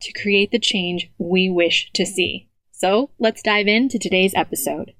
to create the change we wish to see. So let's dive into today's episode.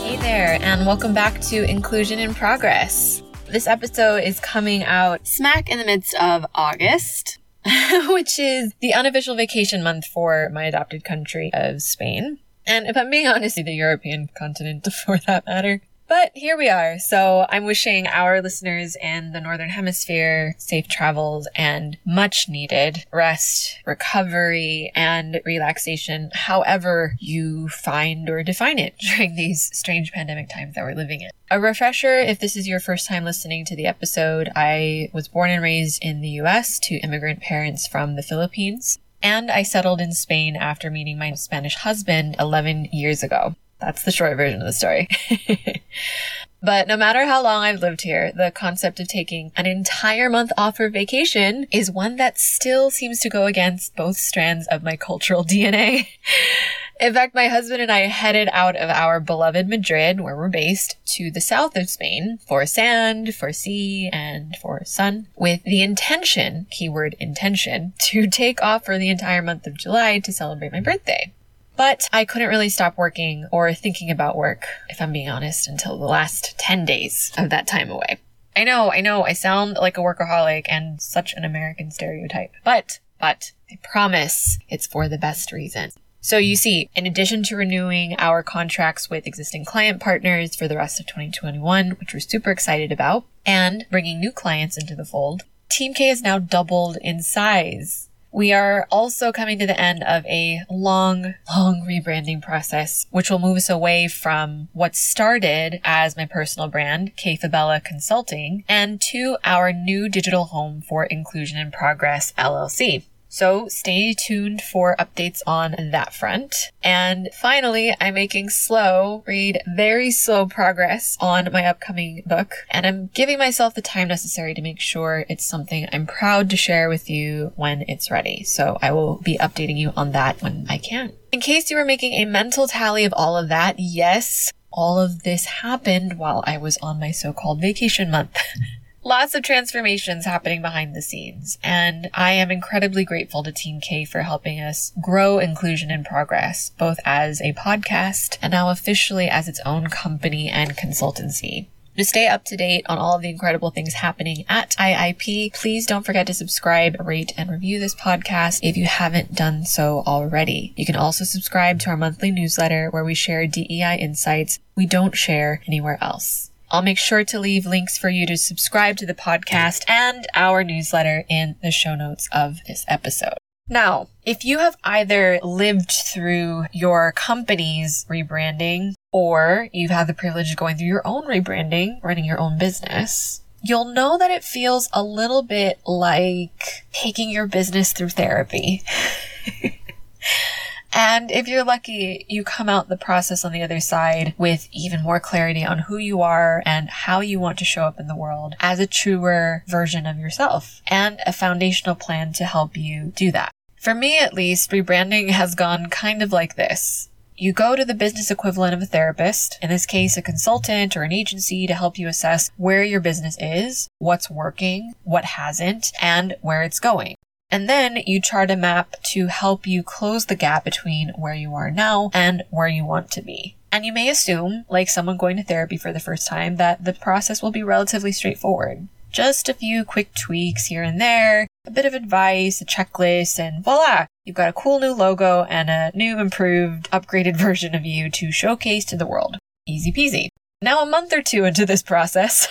Hey there, and welcome back to Inclusion in Progress. This episode is coming out smack in the midst of August, which is the unofficial vacation month for my adopted country of Spain. And if I'm being honest, the European continent for that matter. But here we are. So I'm wishing our listeners in the Northern Hemisphere safe travels and much needed rest, recovery, and relaxation, however you find or define it during these strange pandemic times that we're living in. A refresher if this is your first time listening to the episode, I was born and raised in the US to immigrant parents from the Philippines. And I settled in Spain after meeting my Spanish husband 11 years ago. That's the short version of the story. but no matter how long I've lived here, the concept of taking an entire month off for vacation is one that still seems to go against both strands of my cultural DNA. In fact, my husband and I headed out of our beloved Madrid, where we're based, to the south of Spain for sand, for sea, and for sun, with the intention, keyword intention, to take off for the entire month of July to celebrate my birthday. But I couldn't really stop working or thinking about work, if I'm being honest, until the last 10 days of that time away. I know, I know, I sound like a workaholic and such an American stereotype, but, but, I promise it's for the best reason. So you see, in addition to renewing our contracts with existing client partners for the rest of 2021, which we're super excited about, and bringing new clients into the fold, Team Kay has now doubled in size we are also coming to the end of a long, long rebranding process, which will move us away from what started as my personal brand, Kay Fabella Consulting, and to our new digital home for Inclusion in Progress LLC. So stay tuned for updates on that front. And finally, I'm making slow, read very slow progress on my upcoming book. And I'm giving myself the time necessary to make sure it's something I'm proud to share with you when it's ready. So I will be updating you on that when I can. In case you were making a mental tally of all of that, yes, all of this happened while I was on my so-called vacation month. lots of transformations happening behind the scenes. And I am incredibly grateful to Team Kay for helping us grow Inclusion in Progress, both as a podcast and now officially as its own company and consultancy. To stay up to date on all of the incredible things happening at IIP, please don't forget to subscribe, rate, and review this podcast if you haven't done so already. You can also subscribe to our monthly newsletter where we share DEI insights we don't share anywhere else. I'll make sure to leave links for you to subscribe to the podcast and our newsletter in the show notes of this episode. Now, if you have either lived through your company's rebranding or you've had the privilege of going through your own rebranding, running your own business, you'll know that it feels a little bit like taking your business through therapy. And if you're lucky, you come out the process on the other side with even more clarity on who you are and how you want to show up in the world as a truer version of yourself and a foundational plan to help you do that. For me, at least, rebranding has gone kind of like this. You go to the business equivalent of a therapist, in this case, a consultant or an agency to help you assess where your business is, what's working, what hasn't, and where it's going. And then you chart a map to help you close the gap between where you are now and where you want to be. And you may assume, like someone going to therapy for the first time, that the process will be relatively straightforward. Just a few quick tweaks here and there, a bit of advice, a checklist, and voila, you've got a cool new logo and a new, improved, upgraded version of you to showcase to the world. Easy peasy. Now, a month or two into this process,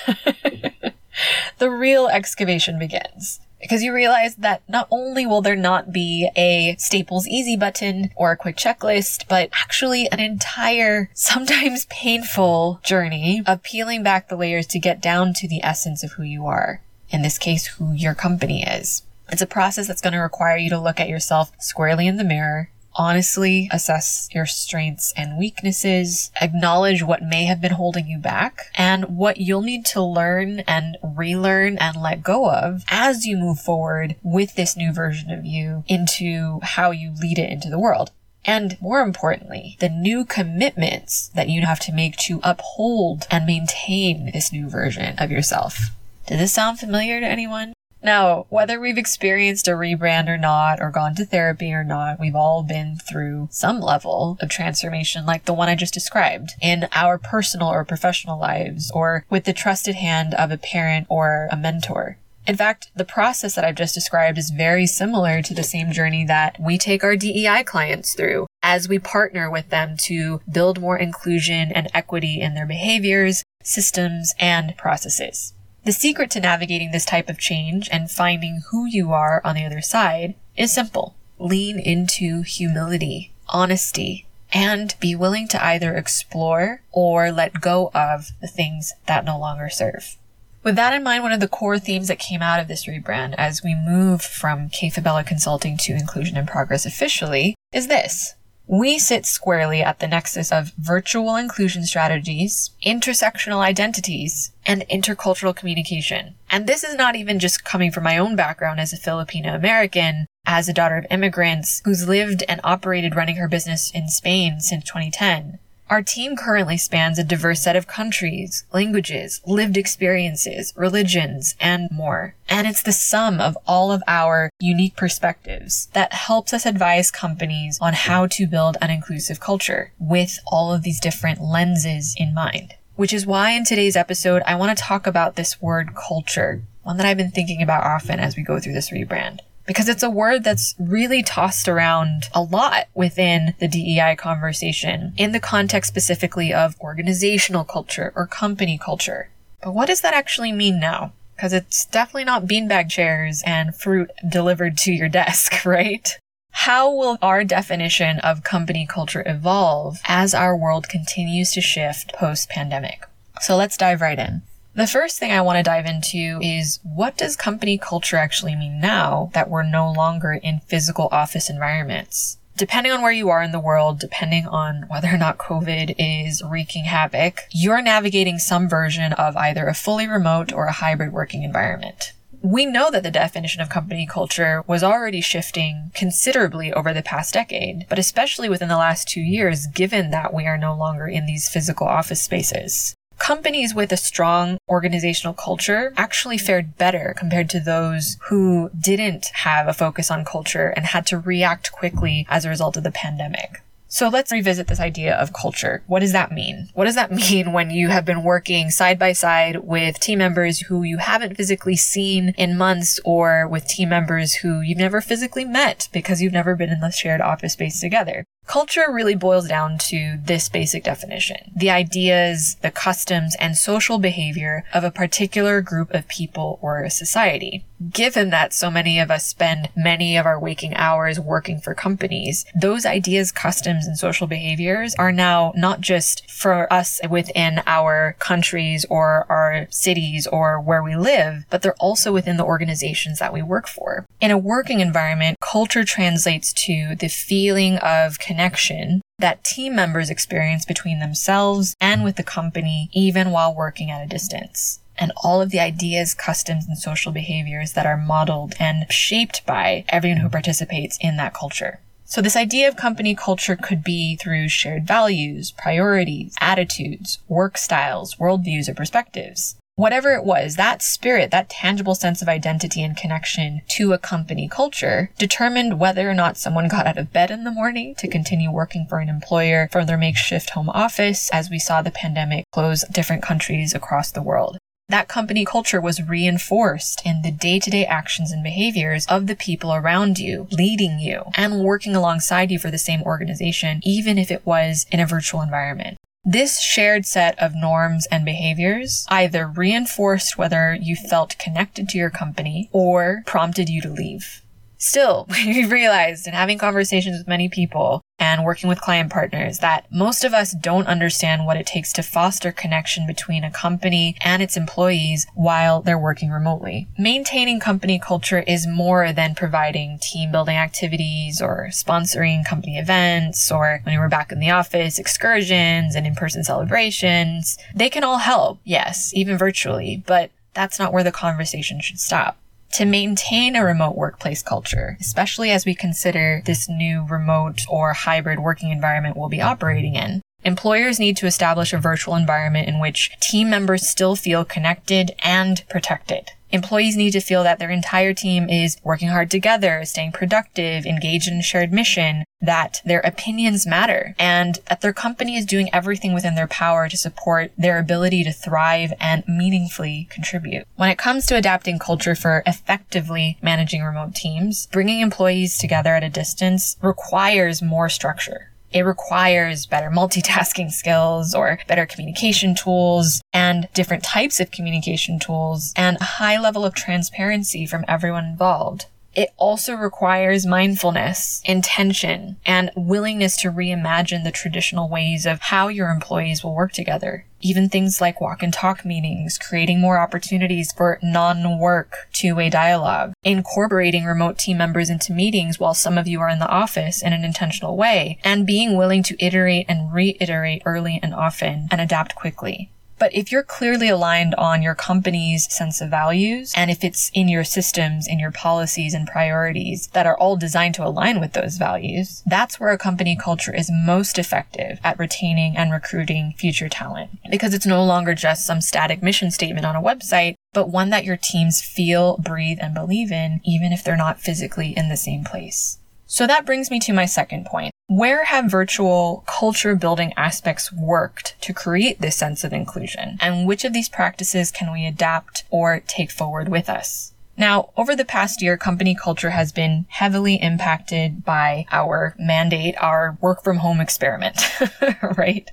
the real excavation begins. Because you realize that not only will there not be a Staples easy button or a quick checklist, but actually an entire, sometimes painful journey of peeling back the layers to get down to the essence of who you are. In this case, who your company is. It's a process that's going to require you to look at yourself squarely in the mirror, honestly assess your strengths and weaknesses, acknowledge what may have been holding you back, and what you'll need to learn and relearn and let go of as you move forward with this new version of you into how you lead it into the world. And more importantly, the new commitments that you have to make to uphold and maintain this new version of yourself. Does this sound familiar to anyone? Now, whether we've experienced a rebrand or not, or gone to therapy or not, we've all been through some level of transformation like the one I just described in our personal or professional lives, or with the trusted hand of a parent or a mentor. In fact, the process that I've just described is very similar to the same journey that we take our DEI clients through as we partner with them to build more inclusion and equity in their behaviors, systems, and processes. The secret to navigating this type of change and finding who you are on the other side is simple. Lean into humility, honesty, and be willing to either explore or let go of the things that no longer serve. With that in mind, one of the core themes that came out of this rebrand as we move from Kay Fabella Consulting to Inclusion in Progress officially is this. We sit squarely at the nexus of virtual inclusion strategies, intersectional identities, and intercultural communication. And this is not even just coming from my own background as a Filipino American, as a daughter of immigrants who's lived and operated running her business in Spain since 2010. Our team currently spans a diverse set of countries, languages, lived experiences, religions, and more. And it's the sum of all of our unique perspectives that helps us advise companies on how to build an inclusive culture with all of these different lenses in mind. Which is why in today's episode, I want to talk about this word culture, one that I've been thinking about often as we go through this rebrand because it's a word that's really tossed around a lot within the DEI conversation in the context specifically of organizational culture or company culture. But what does that actually mean now? Because it's definitely not beanbag chairs and fruit delivered to your desk, right? How will our definition of company culture evolve as our world continues to shift post pandemic? So let's dive right in. The first thing I want to dive into is what does company culture actually mean now that we're no longer in physical office environments? Depending on where you are in the world, depending on whether or not COVID is wreaking havoc, you're navigating some version of either a fully remote or a hybrid working environment. We know that the definition of company culture was already shifting considerably over the past decade, but especially within the last two years, given that we are no longer in these physical office spaces companies with a strong organizational culture actually fared better compared to those who didn't have a focus on culture and had to react quickly as a result of the pandemic. So let's revisit this idea of culture. What does that mean? What does that mean when you have been working side by side with team members who you haven't physically seen in months or with team members who you've never physically met because you've never been in the shared office space together? Culture really boils down to this basic definition. The ideas, the customs, and social behavior of a particular group of people or a society. Given that so many of us spend many of our waking hours working for companies, those ideas, customs, and social behaviors are now not just for us within our countries or our cities or where we live, but they're also within the organizations that we work for. In a working environment, culture translates to the feeling of connection that team members experience between themselves and with the company, even while working at a distance. And all of the ideas, customs, and social behaviors that are modeled and shaped by everyone who participates in that culture. So this idea of company culture could be through shared values, priorities, attitudes, work styles, worldviews, or perspectives whatever it was, that spirit, that tangible sense of identity and connection to a company culture determined whether or not someone got out of bed in the morning to continue working for an employer from their makeshift home office as we saw the pandemic close different countries across the world. that company culture was reinforced in the day to day actions and behaviors of the people around you, leading you, and working alongside you for the same organization, even if it was in a virtual environment. This shared set of norms and behaviors either reinforced whether you felt connected to your company or prompted you to leave. Still, we've realized in having conversations with many people working with client partners that most of us don't understand what it takes to foster connection between a company and its employees while they're working remotely. Maintaining company culture is more than providing team building activities or sponsoring company events or when we're back in the office, excursions and in-person celebrations. They can all help, yes, even virtually, but that's not where the conversation should stop to maintain a remote workplace culture, especially as we consider this new remote or hybrid working environment we'll be operating in. Employers need to establish a virtual environment in which team members still feel connected and protected. Employees need to feel that their entire team is working hard together, staying productive, engaged in a shared mission, that their opinions matter, and that their company is doing everything within their power to support their ability to thrive and meaningfully contribute. When it comes to adapting culture for effectively managing remote teams, bringing employees together at a distance requires more structure. It requires better multitasking skills or better communication tools and different types of communication tools and a high level of transparency from everyone involved. It also requires mindfulness, intention, and willingness to reimagine the traditional ways of how your employees will work together. Even things like walk and talk meetings, creating more opportunities for non-work two-way dialogue, incorporating remote team members into meetings while some of you are in the office in an intentional way, and being willing to iterate and reiterate early and often and adapt quickly. But if you're clearly aligned on your company's sense of values, and if it's in your systems, in your policies and priorities that are all designed to align with those values, that's where a company culture is most effective at retaining and recruiting future talent. Because it's no longer just some static mission statement on a website, but one that your teams feel, breathe, and believe in, even if they're not physically in the same place. So that brings me to my second point. Where have virtual culture building aspects worked to create this sense of inclusion? And which of these practices can we adapt or take forward with us? Now, over the past year, company culture has been heavily impacted by our mandate, our work from home experiment, right?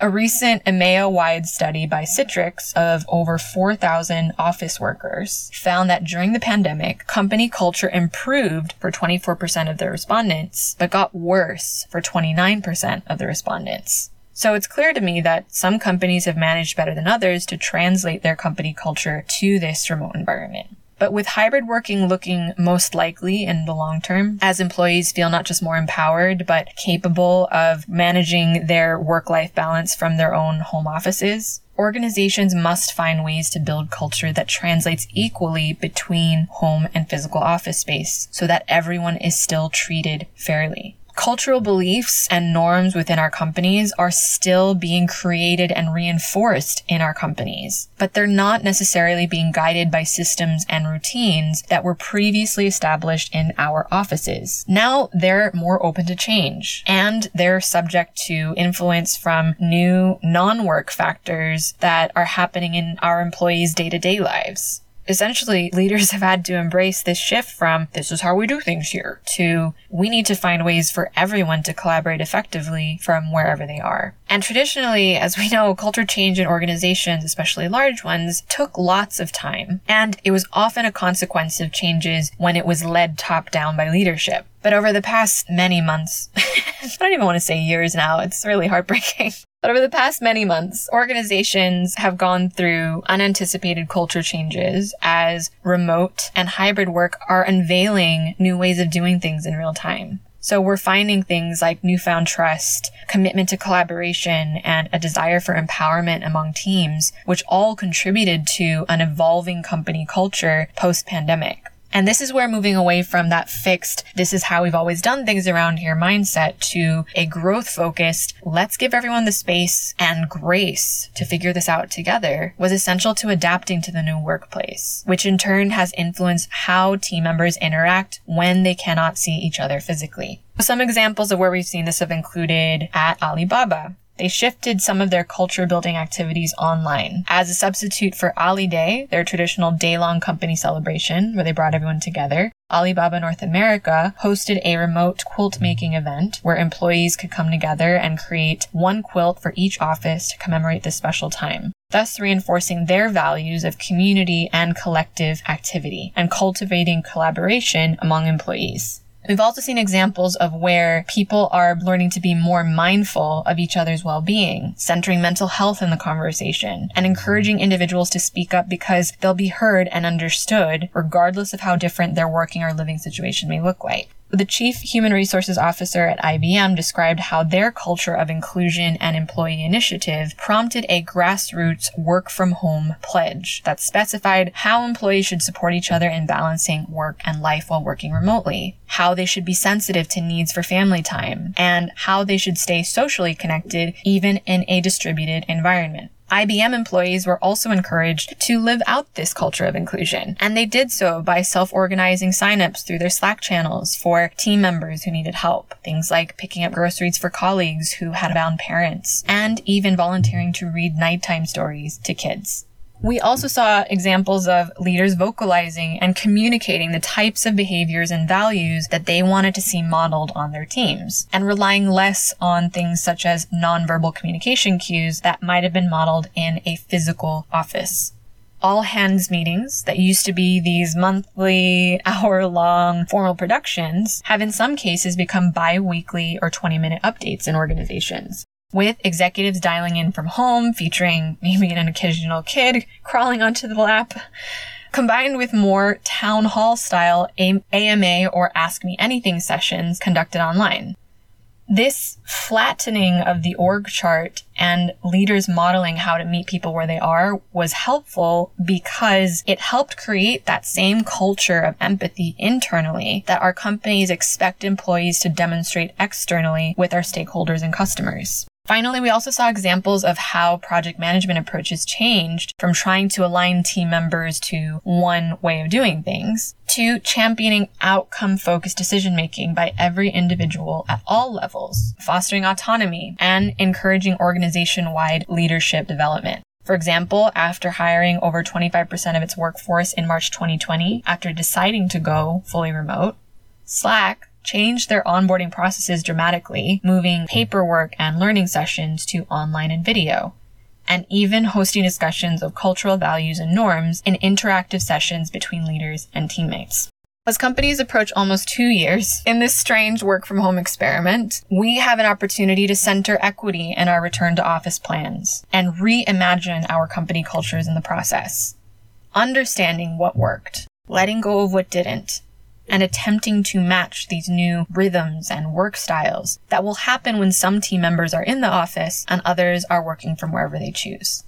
A recent EMEA wide study by Citrix of over 4,000 office workers found that during the pandemic, company culture improved for 24% of the respondents, but got worse for 29% of the respondents. So it's clear to me that some companies have managed better than others to translate their company culture to this remote environment. But with hybrid working looking most likely in the long term, as employees feel not just more empowered, but capable of managing their work-life balance from their own home offices, organizations must find ways to build culture that translates equally between home and physical office space so that everyone is still treated fairly cultural beliefs and norms within our companies are still being created and reinforced in our companies, but they're not necessarily being guided by systems and routines that were previously established in our offices. Now they're more open to change and they're subject to influence from new non-work factors that are happening in our employees' day-to-day lives essentially leaders have had to embrace this shift from this is how we do things here to we need to find ways for everyone to collaborate effectively from wherever they are. And traditionally, as we know, culture change in organizations, especially large ones, took lots of time. And it was often a consequence of changes when it was led top down by leadership. But over the past many months, I don't even want to say years now, it's really heartbreaking. But over the past many months, organizations have gone through unanticipated culture changes as remote and hybrid work are unveiling new ways of doing things in real time. So we're finding things like newfound trust, commitment to collaboration, and a desire for empowerment among teams, which all contributed to an evolving company culture post pandemic. And this is where moving away from that fixed, this is how we've always done things around here mindset to a growth focused, let's give everyone the space and grace to figure this out together was essential to adapting to the new workplace, which in turn has influenced how team members interact when they cannot see each other physically. Some examples of where we've seen this have included at Alibaba, they shifted some of their culture building activities online. As a substitute for Ali Day, their traditional day long company celebration where they brought everyone together, Alibaba North America hosted a remote quilt making event where employees could come together and create one quilt for each office to commemorate this special time, thus reinforcing their values of community and collective activity and cultivating collaboration among employees. We've also seen examples of where people are learning to be more mindful of each other's well-being, centering mental health in the conversation, and mm-hmm. encouraging individuals to speak up because they'll be heard and understood regardless of how different their working or living situation may look like. The chief human resources officer at IBM described how their culture of inclusion and employee initiative prompted a grassroots work from home pledge that specified how employees should support each other in balancing work and life while working remotely, how they should be sensitive to needs for family time, and how they should stay socially connected even in a distributed environment. IBM employees were also encouraged to live out this culture of inclusion, and they did so by self-organizing signups through their Slack channels for team members who needed help. Things like picking up groceries for colleagues who had bound parents, and even volunteering to read nighttime stories to kids. We also saw examples of leaders vocalizing and communicating the types of behaviors and values that they wanted to see modeled on their teams, and relying less on things such as nonverbal communication cues that might have been modeled in a physical office. All hands meetings that used to be these monthly, hour long formal productions have in some cases become bi-weekly or 20 minute updates in organizations with executives dialing in from home, featuring maybe an occasional kid crawling onto the lap, combined with more town hall style AMA or Ask Me Anything sessions conducted online. This flattening of the org chart and leaders modeling how to meet people where they are was helpful because it helped create that same culture of empathy internally that our companies expect employees to demonstrate externally with our stakeholders and customers. Finally, we also saw examples of how project management approaches changed from trying to align team members to one way of doing things to championing outcome focused decision making by every individual at all levels, fostering autonomy and encouraging organization wide leadership development. For example, after hiring over 25% of its workforce in March 2020, after deciding to go fully remote, Slack changed their onboarding processes dramatically, moving paperwork and learning sessions to online and video, and even hosting discussions of cultural values and norms in interactive sessions between leaders and teammates. As companies approach almost two years in this strange work from home experiment, we have an opportunity to center equity in our return to office plans and reimagine our company cultures in the process. Understanding what worked, letting go of what didn't, and attempting to match these new rhythms and work styles that will happen when some team members are in the office and others are working from wherever they choose.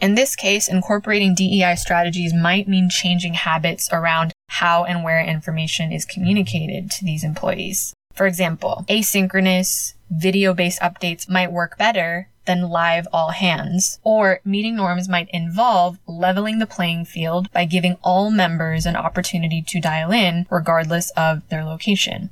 In this case, incorporating DEI strategies might mean changing habits around how and where information is communicated to these employees. For example, asynchronous, video based updates might work better than live all hands. Or meeting norms might involve leveling the playing field by giving all members an opportunity to dial in regardless of their location.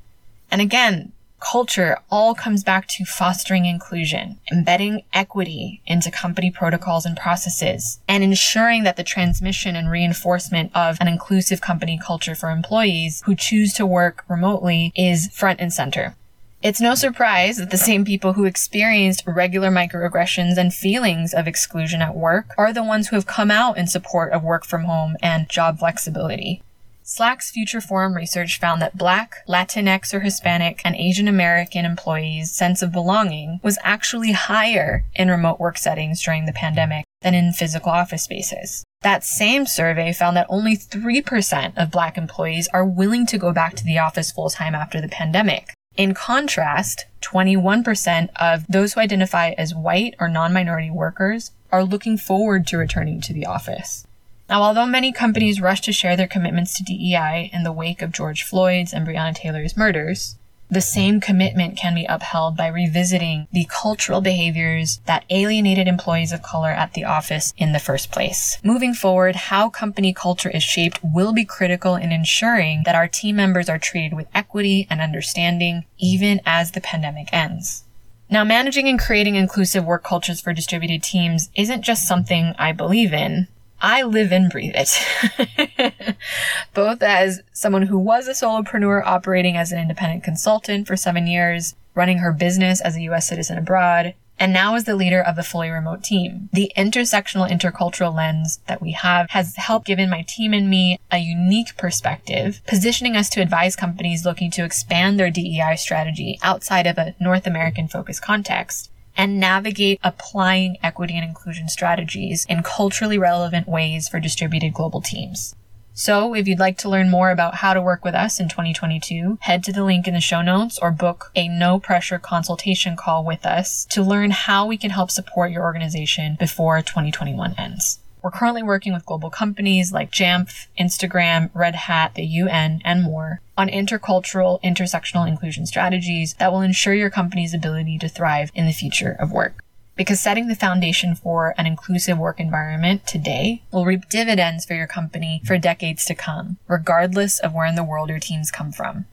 And again, culture all comes back to fostering inclusion, embedding equity into company protocols and processes, and ensuring that the transmission and reinforcement of an inclusive company culture for employees who choose to work remotely is front and center. It's no surprise that the same people who experienced regular microaggressions and feelings of exclusion at work are the ones who have come out in support of work from home and job flexibility. Slack's Future Forum research found that Black, Latinx or Hispanic, and Asian American employees' sense of belonging was actually higher in remote work settings during the pandemic than in physical office spaces. That same survey found that only 3% of Black employees are willing to go back to the office full time after the pandemic, in contrast, 21% of those who identify as white or non-minority workers are looking forward to returning to the office. Now, although many companies rushed to share their commitments to DEI in the wake of George Floyd's and Breonna Taylor's murders, the same commitment can be upheld by revisiting the cultural behaviors that alienated employees of color at the office in the first place. Moving forward, how company culture is shaped will be critical in ensuring that our team members are treated with equity and understanding even as the pandemic ends. Now, managing and creating inclusive work cultures for distributed teams isn't just something I believe in. I live and breathe it. Both as someone who was a solopreneur operating as an independent consultant for seven years, running her business as a US citizen abroad, and now as the leader of the fully remote team. The intersectional intercultural lens that we have has helped given my team and me a unique perspective, positioning us to advise companies looking to expand their DEI strategy outside of a North American focused context and navigate applying equity and inclusion strategies in culturally relevant ways for distributed global teams. So, if you'd like to learn more about how to work with us in 2022, head to the link in the show notes or book a no pressure consultation call with us to learn how we can help support your organization before 2021 ends. We're currently working with global companies like Jamf, Instagram, Red Hat, the UN, and more on intercultural, intersectional inclusion strategies that will ensure your company's ability to thrive in the future of work because setting the foundation for an inclusive work environment today will reap dividends for your company for decades to come, regardless of where in the world your teams come from.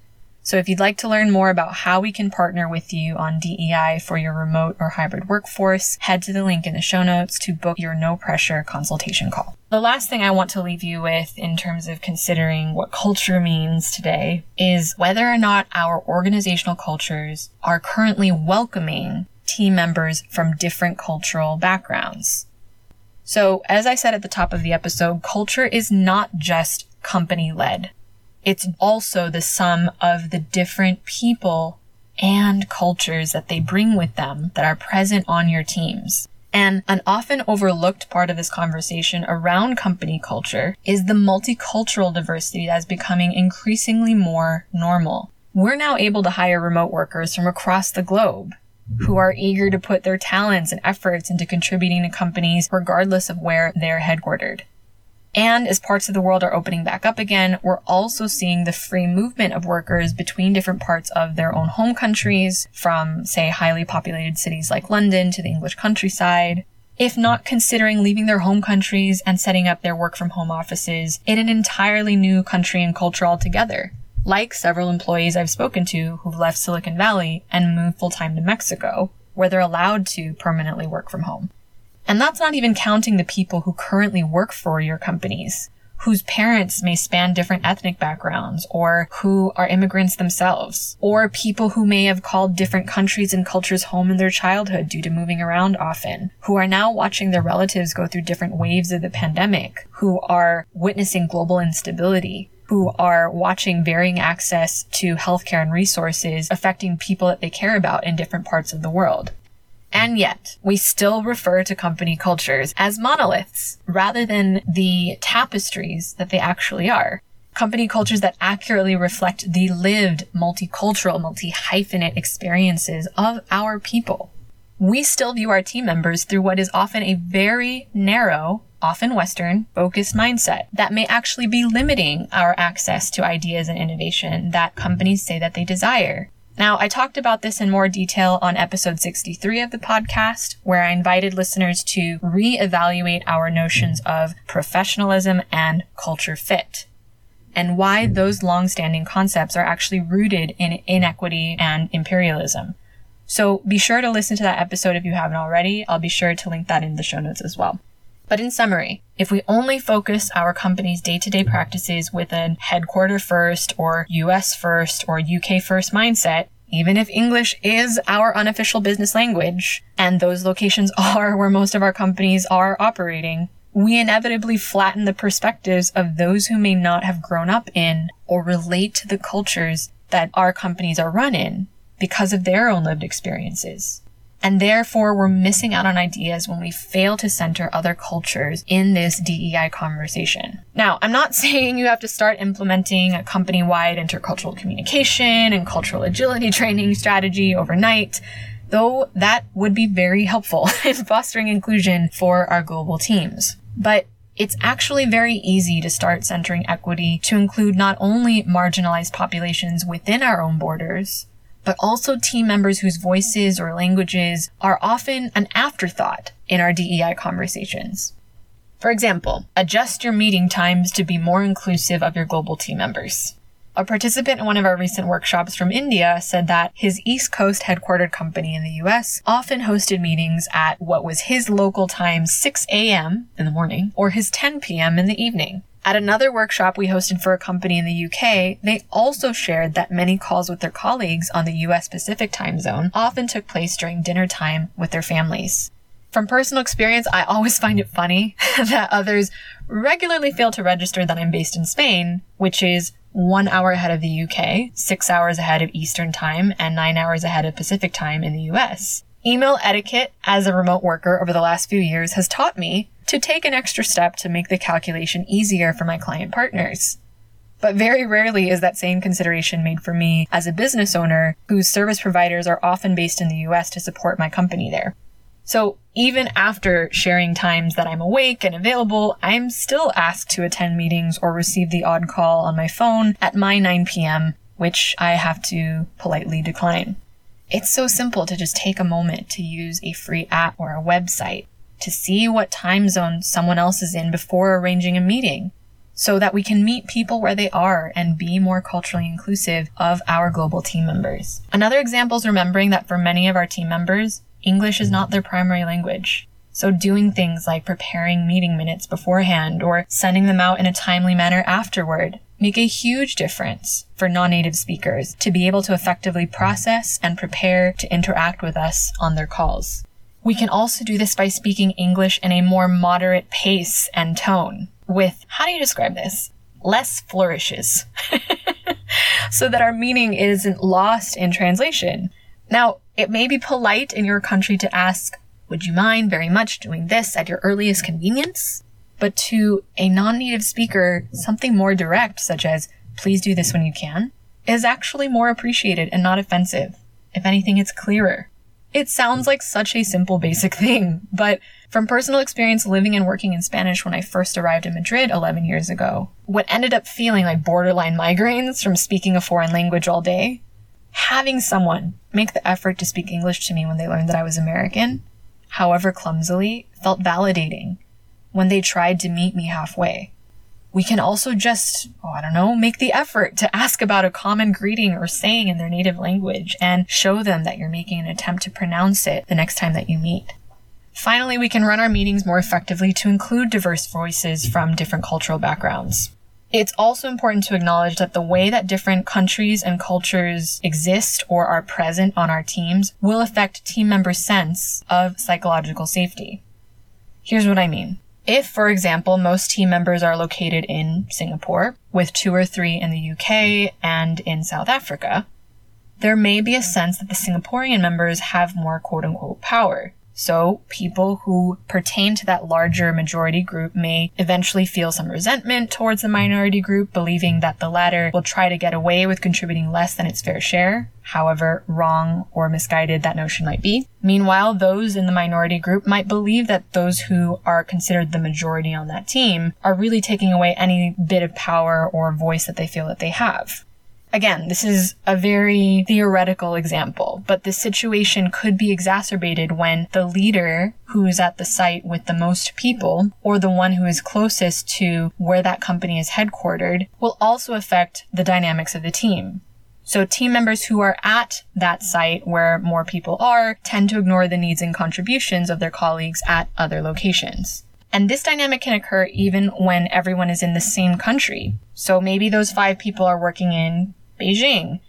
So if you'd like to learn more about how we can partner with you on DEI for your remote or hybrid workforce, head to the link in the show notes to book your no pressure consultation call. The last thing I want to leave you with in terms of considering what culture means today is whether or not our organizational cultures are currently welcoming team members from different cultural backgrounds. So, as I said at the top of the episode, culture is not just company led. It's also the sum of the different people and cultures that they bring with them that are present on your teams. And an often overlooked part of this conversation around company culture is the multicultural diversity that is becoming increasingly more normal. We're now able to hire remote workers from across the globe who are eager to put their talents and efforts into contributing to companies regardless of where they're headquartered. And as parts of the world are opening back up again, we're also seeing the free movement of workers between different parts of their own home countries, from, say, highly populated cities like London to the English countryside, if not considering leaving their home countries and setting up their work from home offices in an entirely new country and culture altogether like several employees I've spoken to who've left Silicon Valley and moved full time to Mexico, where they're allowed to permanently work from home. And that's not even counting the people who currently work for your companies, whose parents may span different ethnic backgrounds, or who are immigrants themselves, or people who may have called different countries and cultures home in their childhood due to moving around often, who are now watching their relatives go through different waves of the pandemic, who are witnessing global instability, who are watching varying access to healthcare and resources affecting people that they care about in different parts of the world. And yet, we still refer to company cultures as monoliths rather than the tapestries that they actually are. Company cultures that accurately reflect the lived multicultural, multi-hyphenate experiences of our people. We still view our team members through what is often a very narrow often Western, focused mindset that may actually be limiting our access to ideas and innovation that companies say that they desire. Now, I talked about this in more detail on episode 63 of the podcast, where I invited listeners to reevaluate our notions of professionalism and culture fit, and why those long-standing concepts are actually rooted in inequity and imperialism. So be sure to listen to that episode if you haven't already. I'll be sure to link that in the show notes as well. But in summary, if we only focus our company's day-to-day practices with a headquarter first or US first or UK first mindset, even if English is our unofficial business language, and those locations are where most of our companies are operating, we inevitably flatten the perspectives of those who may not have grown up in or relate to the cultures that our companies are run in because of their own lived experiences. And therefore, we're missing out on ideas when we fail to center other cultures in this DEI conversation. Now, I'm not saying you have to start implementing a company wide intercultural communication and cultural agility training strategy overnight, though that would be very helpful in fostering inclusion for our global teams. But it's actually very easy to start centering equity to include not only marginalized populations within our own borders, but also team members whose voices or languages are often an afterthought in our DEI conversations. For example, adjust your meeting times to be more inclusive of your global team members. A participant in one of our recent workshops from India said that his East Coast headquartered company in the US often hosted meetings at what was his local time 6 a.m. in the morning or his 10 p.m. in the evening. At another workshop we hosted for a company in the UK, they also shared that many calls with their colleagues on the US Pacific time zone often took place during dinner time with their families. From personal experience, I always find it funny that others regularly fail to register that I'm based in Spain, which is one hour ahead of the UK, six hours ahead of Eastern time, and nine hours ahead of Pacific time in the US. Email etiquette as a remote worker over the last few years has taught me to take an extra step to make the calculation easier for my client partners. But very rarely is that same consideration made for me as a business owner whose service providers are often based in the US to support my company there. So even after sharing times that I'm awake and available, I'm still asked to attend meetings or receive the odd call on my phone at my 9 p.m., which I have to politely decline. It's so simple to just take a moment to use a free app or a website to see what time zone someone else is in before arranging a meeting so that we can meet people where they are and be more culturally inclusive of our global team members. Another example is remembering that for many of our team members, English is not their primary language. So doing things like preparing meeting minutes beforehand or sending them out in a timely manner afterward make a huge difference for non-native speakers to be able to effectively process and prepare to interact with us on their calls. We can also do this by speaking English in a more moderate pace and tone with, how do you describe this? Less flourishes. so that our meaning isn't lost in translation. Now, it may be polite in your country to ask, would you mind very much doing this at your earliest convenience? But to a non-native speaker, something more direct, such as, please do this when you can, is actually more appreciated and not offensive. If anything, it's clearer. It sounds like such a simple basic thing, but from personal experience living and working in Spanish when I first arrived in Madrid 11 years ago, what ended up feeling like borderline migraines from speaking a foreign language all day, having someone make the effort to speak English to me when they learned that I was American, however clumsily, felt validating when they tried to meet me halfway. We can also just, oh, I don't know, make the effort to ask about a common greeting or saying in their native language and show them that you're making an attempt to pronounce it the next time that you meet. Finally, we can run our meetings more effectively to include diverse voices from different cultural backgrounds. It's also important to acknowledge that the way that different countries and cultures exist or are present on our teams will affect team members' sense of psychological safety. Here's what I mean. If, for example, most team members are located in Singapore, with two or three in the UK and in South Africa, there may be a sense that the Singaporean members have more quote unquote power. So people who pertain to that larger majority group may eventually feel some resentment towards the minority group, believing that the latter will try to get away with contributing less than its fair share, however wrong or misguided that notion might be. Meanwhile, those in the minority group might believe that those who are considered the majority on that team are really taking away any bit of power or voice that they feel that they have. Again, this is a very theoretical example, but the situation could be exacerbated when the leader who's at the site with the most people or the one who is closest to where that company is headquartered will also affect the dynamics of the team. So team members who are at that site where more people are tend to ignore the needs and contributions of their colleagues at other locations. And this dynamic can occur even when everyone is in the same country. So maybe those five people are working in Beijing.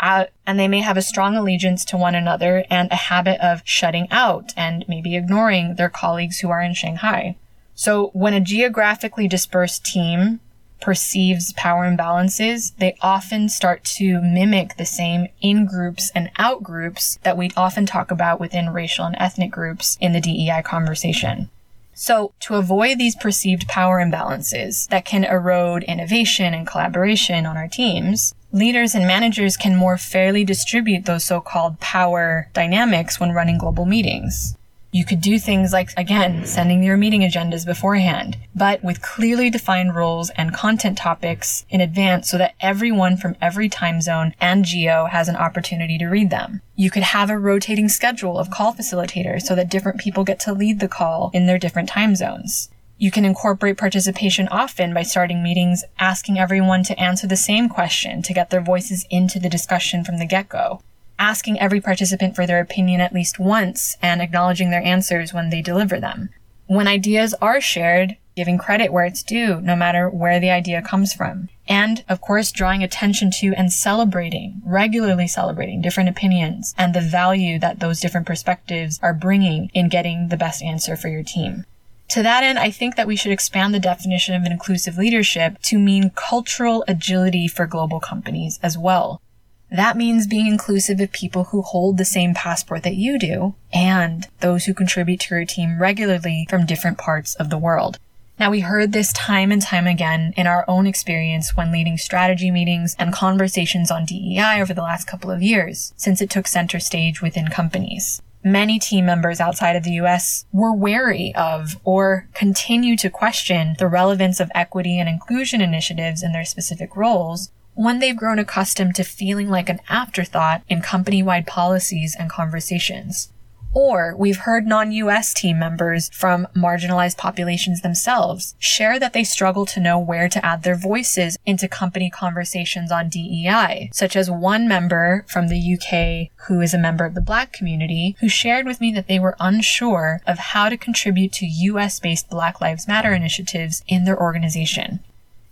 Uh, and they may have a strong allegiance to one another and a habit of shutting out and maybe ignoring their colleagues who are in Shanghai. So when a geographically dispersed team perceives power imbalances, they often start to mimic the same in groups and out groups that we often talk about within racial and ethnic groups in the DEI conversation. So to avoid these perceived power imbalances that can erode innovation and collaboration on our teams, leaders and managers can more fairly distribute those so-called power dynamics when running global meetings. You could do things like, again, sending your meeting agendas beforehand, but with clearly defined roles and content topics in advance so that everyone from every time zone and geo has an opportunity to read them. You could have a rotating schedule of call facilitators so that different people get to lead the call in their different time zones. You can incorporate participation often by starting meetings asking everyone to answer the same question to get their voices into the discussion from the get-go. Asking every participant for their opinion at least once and acknowledging their answers when they deliver them. When ideas are shared, giving credit where it's due, no matter where the idea comes from. And, of course, drawing attention to and celebrating, regularly celebrating different opinions and the value that those different perspectives are bringing in getting the best answer for your team. To that end, I think that we should expand the definition of inclusive leadership to mean cultural agility for global companies as well. That means being inclusive of people who hold the same passport that you do and those who contribute to your team regularly from different parts of the world. Now, we heard this time and time again in our own experience when leading strategy meetings and conversations on DEI over the last couple of years, since it took center stage within companies many team members outside of the US were wary of or continue to question the relevance of equity and inclusion initiatives in their specific roles when they've grown accustomed to feeling like an afterthought in company wide policies and conversations. Or we've heard non-US team members from marginalized populations themselves share that they struggle to know where to add their voices into company conversations on DEI, such as one member from the UK who is a member of the black community who shared with me that they were unsure of how to contribute to US based Black Lives Matter initiatives in their organization.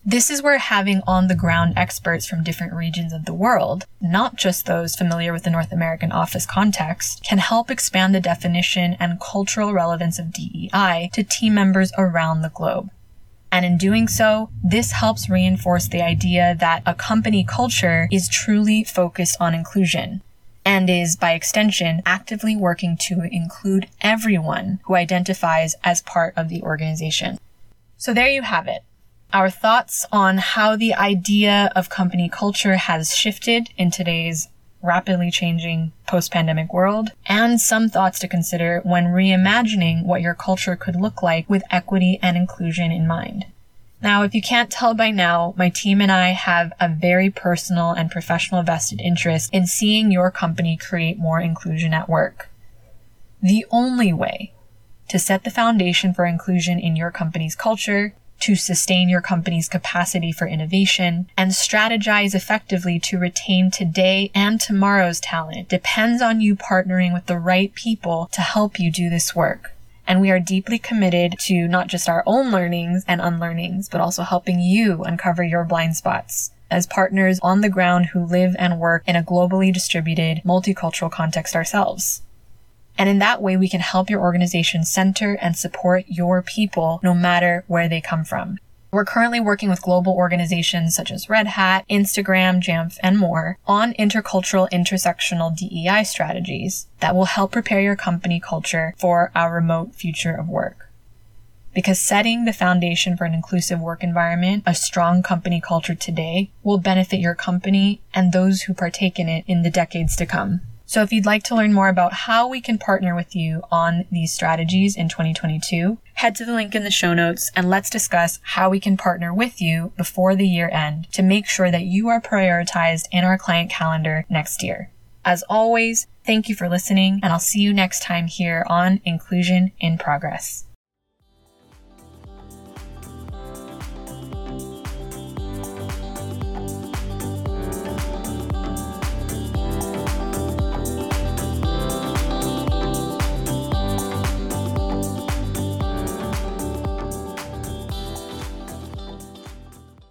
This is where having on the ground experts from different regions of the world, not just those familiar with the North American office context, can help expand the definition and cultural relevance of DEI to team members around the globe. And in doing so, this helps reinforce the idea that a company culture is truly focused on inclusion and is, by extension, actively working to include everyone who identifies as part of the organization. So there you have it our thoughts on how the idea of company culture has shifted in today's rapidly changing post-pandemic world, and some thoughts to consider when reimagining what your culture could look like with equity and inclusion in mind. Now, if you can't tell by now, my team and I have a very personal and professional vested interest in seeing your company create more inclusion at work. The only way to set the foundation for inclusion in your company's culture to sustain your company's capacity for innovation and strategize effectively to retain today and tomorrow's talent depends on you partnering with the right people to help you do this work. And we are deeply committed to not just our own learnings and unlearnings, but also helping you uncover your blind spots as partners on the ground who live and work in a globally distributed, multicultural context ourselves. And in that way, we can help your organization center and support your people no matter where they come from. We're currently working with global organizations such as Red Hat, Instagram, Jamf, and more on intercultural intersectional DEI strategies that will help prepare your company culture for our remote future of work. Because setting the foundation for an inclusive work environment, a strong company culture today, will benefit your company and those who partake in it in the decades to come. So if you'd like to learn more about how we can partner with you on these strategies in 2022, head to the link in the show notes and let's discuss how we can partner with you before the year end to make sure that you are prioritized in our client calendar next year. As always, thank you for listening and I'll see you next time here on Inclusion in Progress.